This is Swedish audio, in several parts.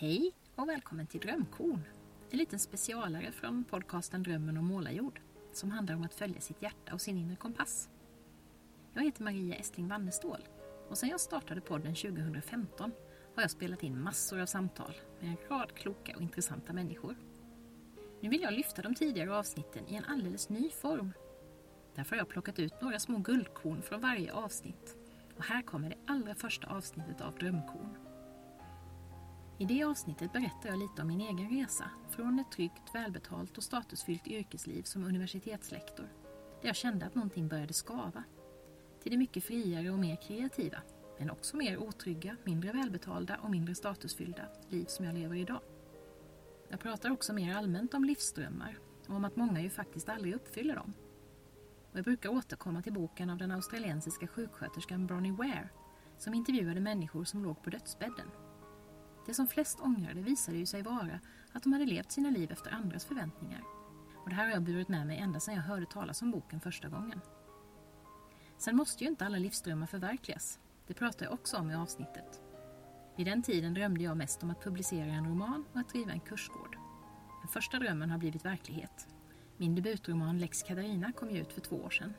Hej och välkommen till Drömkorn. En liten specialare från podcasten Drömmen om målarjord som handlar om att följa sitt hjärta och sin inre kompass. Jag heter Maria Estling Wannestål och sedan jag startade podden 2015 har jag spelat in massor av samtal med en rad kloka och intressanta människor. Nu vill jag lyfta de tidigare avsnitten i en alldeles ny form. Därför har jag plockat ut några små guldkorn från varje avsnitt och här kommer det allra första avsnittet av Drömkorn. I det avsnittet berättar jag lite om min egen resa från ett tryggt, välbetalt och statusfyllt yrkesliv som universitetslektor, där jag kände att någonting började skava, till det mycket friare och mer kreativa, men också mer otrygga, mindre välbetalda och mindre statusfyllda liv som jag lever idag. Jag pratar också mer allmänt om livsdrömmar och om att många ju faktiskt aldrig uppfyller dem. Och jag brukar återkomma till boken av den australiensiska sjuksköterskan Bronnie Ware som intervjuade människor som låg på dödsbädden det som flest ångrade visade ju sig vara att de hade levt sina liv efter andras förväntningar. Och det här har jag burit med mig ända sedan jag hörde talas om boken första gången. Sen måste ju inte alla livsdrömmar förverkligas. Det pratar jag också om i avsnittet. Vid den tiden drömde jag mest om att publicera en roman och att driva en kursgård. Den första drömmen har blivit verklighet. Min debutroman Lex Katarina kom ju ut för två år sedan.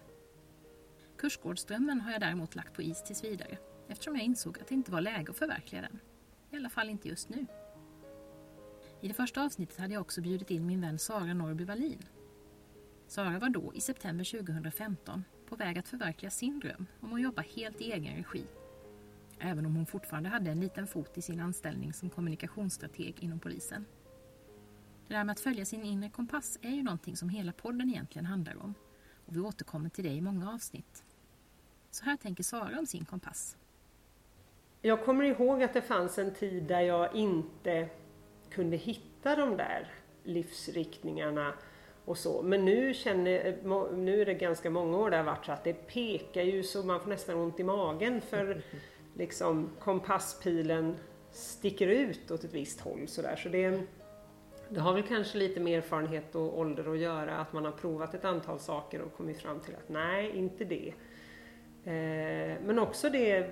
Kursgårdsdrömmen har jag däremot lagt på is tills vidare eftersom jag insåg att det inte var läge att förverkliga den. I alla fall inte just nu. I det första avsnittet hade jag också bjudit in min vän Sara Norby Wallin. Sara var då, i september 2015, på väg att förverkliga sin dröm om att jobba helt i egen regi. Även om hon fortfarande hade en liten fot i sin anställning som kommunikationsstrateg inom polisen. Det där med att följa sin inre kompass är ju någonting som hela podden egentligen handlar om. Och vi återkommer till det i många avsnitt. Så här tänker Sara om sin kompass. Jag kommer ihåg att det fanns en tid där jag inte kunde hitta de där livsriktningarna och så. Men nu, känner, nu är det ganska många år det har varit så att det pekar ju så man får nästan ont i magen för liksom kompasspilen sticker ut åt ett visst håll sådär. Så det, det har väl kanske lite med erfarenhet och ålder att göra att man har provat ett antal saker och kommit fram till att nej, inte det. Eh, men också det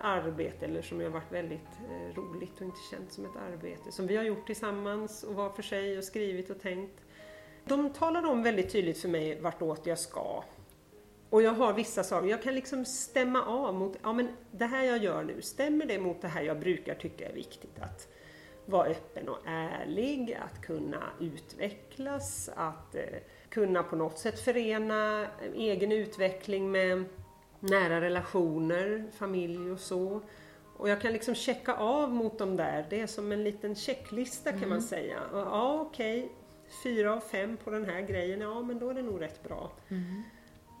arbete, eller som har varit väldigt eh, roligt och inte känt som ett arbete, som vi har gjort tillsammans och var för sig och skrivit och tänkt. De talade om väldigt tydligt för mig vartåt jag ska. Och jag har vissa saker, jag kan liksom stämma av mot, ja men det här jag gör nu, stämmer det mot det här jag brukar tycka är viktigt? Att vara öppen och ärlig, att kunna utvecklas, att eh, kunna på något sätt förena egen utveckling med nära relationer, familj och så. Och jag kan liksom checka av mot dem där. Det är som en liten checklista kan mm. man säga. Och, ja, okej. Okay. Fyra av fem på den här grejen, ja men då är det nog rätt bra. Mm.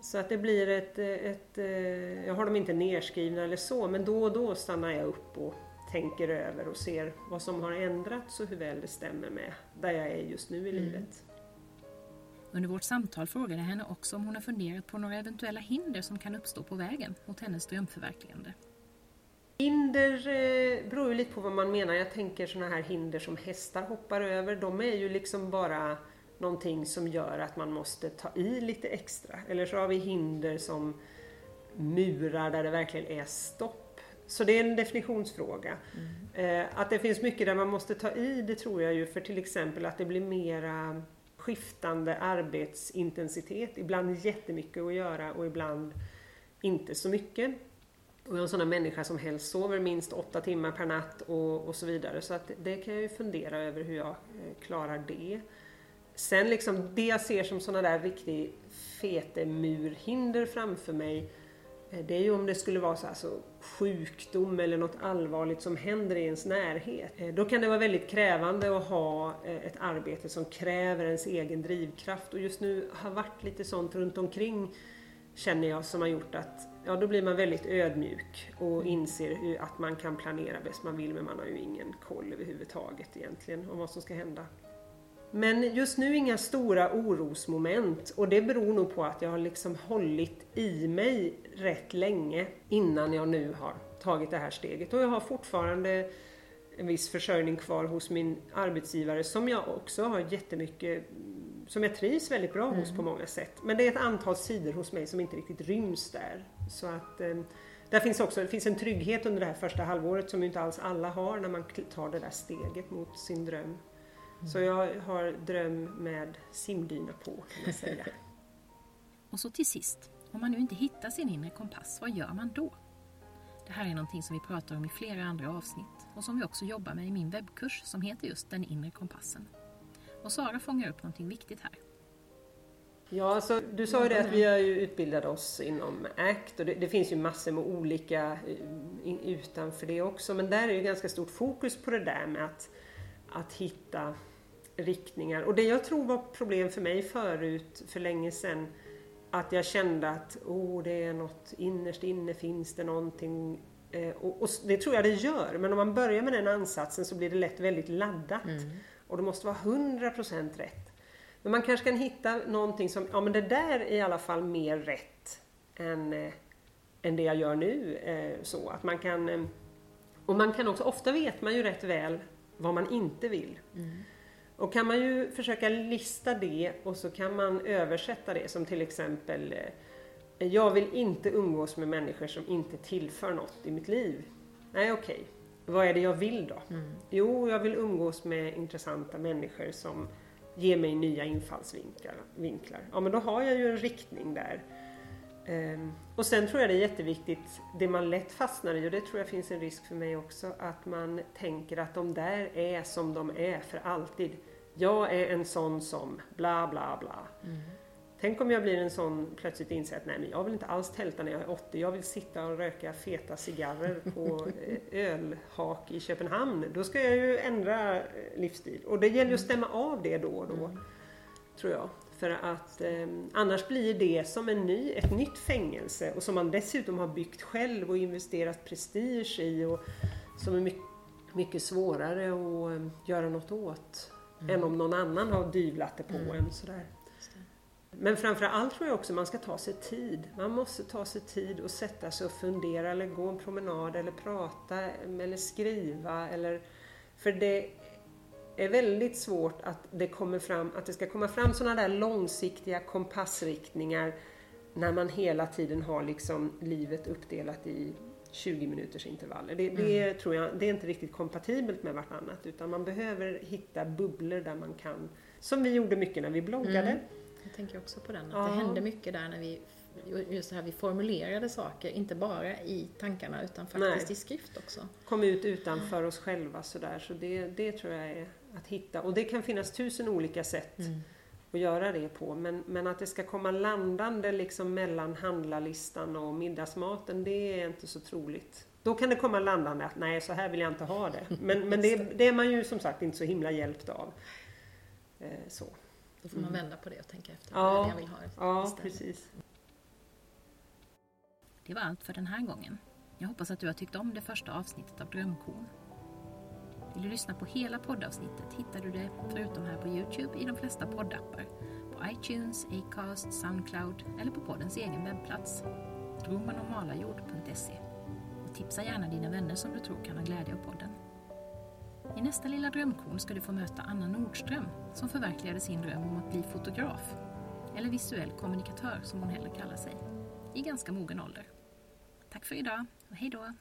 Så att det blir ett, ett, eh, jag har dem inte nerskrivna eller så, men då och då stannar jag upp och tänker över och ser vad som har ändrats och hur väl det stämmer med där jag är just nu i mm. livet. Under vårt samtal frågade jag henne också om hon har funderat på några eventuella hinder som kan uppstå på vägen mot hennes drömförverkligande. Hinder eh, beror ju lite på vad man menar. Jag tänker sådana här hinder som hästar hoppar över. De är ju liksom bara någonting som gör att man måste ta i lite extra. Eller så har vi hinder som murar där det verkligen är stopp. Så det är en definitionsfråga. Mm. Eh, att det finns mycket där man måste ta i, det tror jag ju för till exempel att det blir mera skiftande arbetsintensitet. Ibland jättemycket att göra och ibland inte så mycket. Och jag är en sån människa som helst sover minst åtta timmar per natt och, och så vidare. Så att det kan jag ju fundera över hur jag eh, klarar det. Sen liksom det jag ser som sådana där riktigt fetemurhinder framför mig det är ju om det skulle vara så alltså, sjukdom eller något allvarligt som händer i ens närhet. Eh, då kan det vara väldigt krävande att ha eh, ett arbete som kräver ens egen drivkraft och just nu har varit lite sånt runt omkring känner jag som har gjort att ja, då blir man väldigt ödmjuk och mm. inser att man kan planera bäst man vill men man har ju ingen koll överhuvudtaget egentligen om vad som ska hända. Men just nu inga stora orosmoment och det beror nog på att jag har liksom hållit i mig rätt länge innan jag nu har tagit det här steget. Och jag har fortfarande en viss försörjning kvar hos min arbetsgivare som jag också har jättemycket som jag trivs väldigt bra hos mm. på många sätt. Men det är ett antal sidor hos mig som inte riktigt ryms där. Så att eh, Där finns också det finns en trygghet under det här första halvåret som inte alls alla har när man tar det där steget mot sin dröm. Så jag har dröm med simdyna på kan man säga. och så till sist, om man nu inte hittar sin inre kompass, vad gör man då? Det här är någonting som vi pratar om i flera andra avsnitt och som vi också jobbar med i min webbkurs som heter just Den inre kompassen. Och Sara fångar upp någonting viktigt här. Ja, alltså, du sa ju det att vi har ju utbildat oss inom ACT och det, det finns ju massor med olika eh, utanför det också men där är ju ganska stort fokus på det där med att, att hitta riktningar. Och det jag tror var problem för mig förut, för länge sedan, att jag kände att oh, det är något innerst inne finns det någonting eh, och, och, det tror jag det gör, men om man börjar med den ansatsen så blir det lätt väldigt laddat. Mm. Och det måste vara 100% rätt. Men man kanske kan hitta någonting som, ja men det där är i alla fall mer rätt än, eh, än det jag gör nu. Eh, så att man kan, eh, och man kan också, ofta vet man ju rätt väl vad man inte vill. Mm. Och kan man ju försöka lista det och så kan man översätta det som till exempel eh, Jag vill inte umgås med människor som inte tillför något i mitt liv. Nej okej, okay. vad är det jag vill då? Mm. Jo, jag vill umgås med intressanta människor som ger mig nya infallsvinklar. Ja men då har jag ju en riktning där. Um, och sen tror jag det är jätteviktigt, det man lätt fastnar i, och det tror jag finns en risk för mig också, att man tänker att de där är som de är för alltid. Jag är en sån som bla bla bla. Mm. Tänk om jag blir en sån plötsligt inser att nej men jag vill inte alls tälta när jag är 80, jag vill sitta och röka feta cigarrer på eh, ölhak i Köpenhamn. Då ska jag ju ändra eh, livsstil. Och det gäller ju att stämma av det då och då. Mm. Tror jag. För att eh, annars blir det som en ny, ett nytt fängelse och som man dessutom har byggt själv och investerat prestige i och som är mycket, mycket svårare att eh, göra något åt mm. än om någon annan har dyvlat det på mm. en sådär. Men framför allt tror jag också man ska ta sig tid. Man måste ta sig tid och sätta sig och fundera eller gå en promenad eller prata eller skriva eller för det är väldigt svårt att det, kommer fram, att det ska komma fram sådana där långsiktiga kompassriktningar när man hela tiden har liksom livet uppdelat i 20 minuters intervaller. Det, det mm. tror jag det är inte riktigt kompatibelt med vartannat utan man behöver hitta bubblor där man kan, som vi gjorde mycket när vi bloggade. Mm. Jag tänker också på den, att ja. det hände mycket där när vi just det här vi formulerade saker, inte bara i tankarna utan faktiskt Nej. i skrift också. Kom ut utanför oss själva sådär, så det, det tror jag är att hitta. Och det kan finnas tusen olika sätt mm. att göra det på. Men, men att det ska komma landande liksom mellan handlarlistan och middagsmaten, det är inte så troligt. Då kan det komma landande att nej, så här vill jag inte ha det. Men, men det, det är man ju som sagt inte så himla hjälpt av. Eh, så. Då får man mm. vända på det och tänka efter ja, vad jag vill ha Ja, istället. precis. Det var allt för den här gången. Jag hoppas att du har tyckt om det första avsnittet av Drömkorn. Vill du lyssna på hela poddavsnittet hittar du det, förutom här på Youtube, i de flesta poddappar. På iTunes, Acast, Soundcloud eller på poddens egen webbplats, romanormalajord.se. Och tipsa gärna dina vänner som du tror kan ha glädje av podden. I nästa lilla drömkorn ska du få möta Anna Nordström som förverkligade sin dröm om att bli fotograf, eller visuell kommunikatör som hon hellre kallar sig, i ganska mogen ålder. Tack för idag och hej då!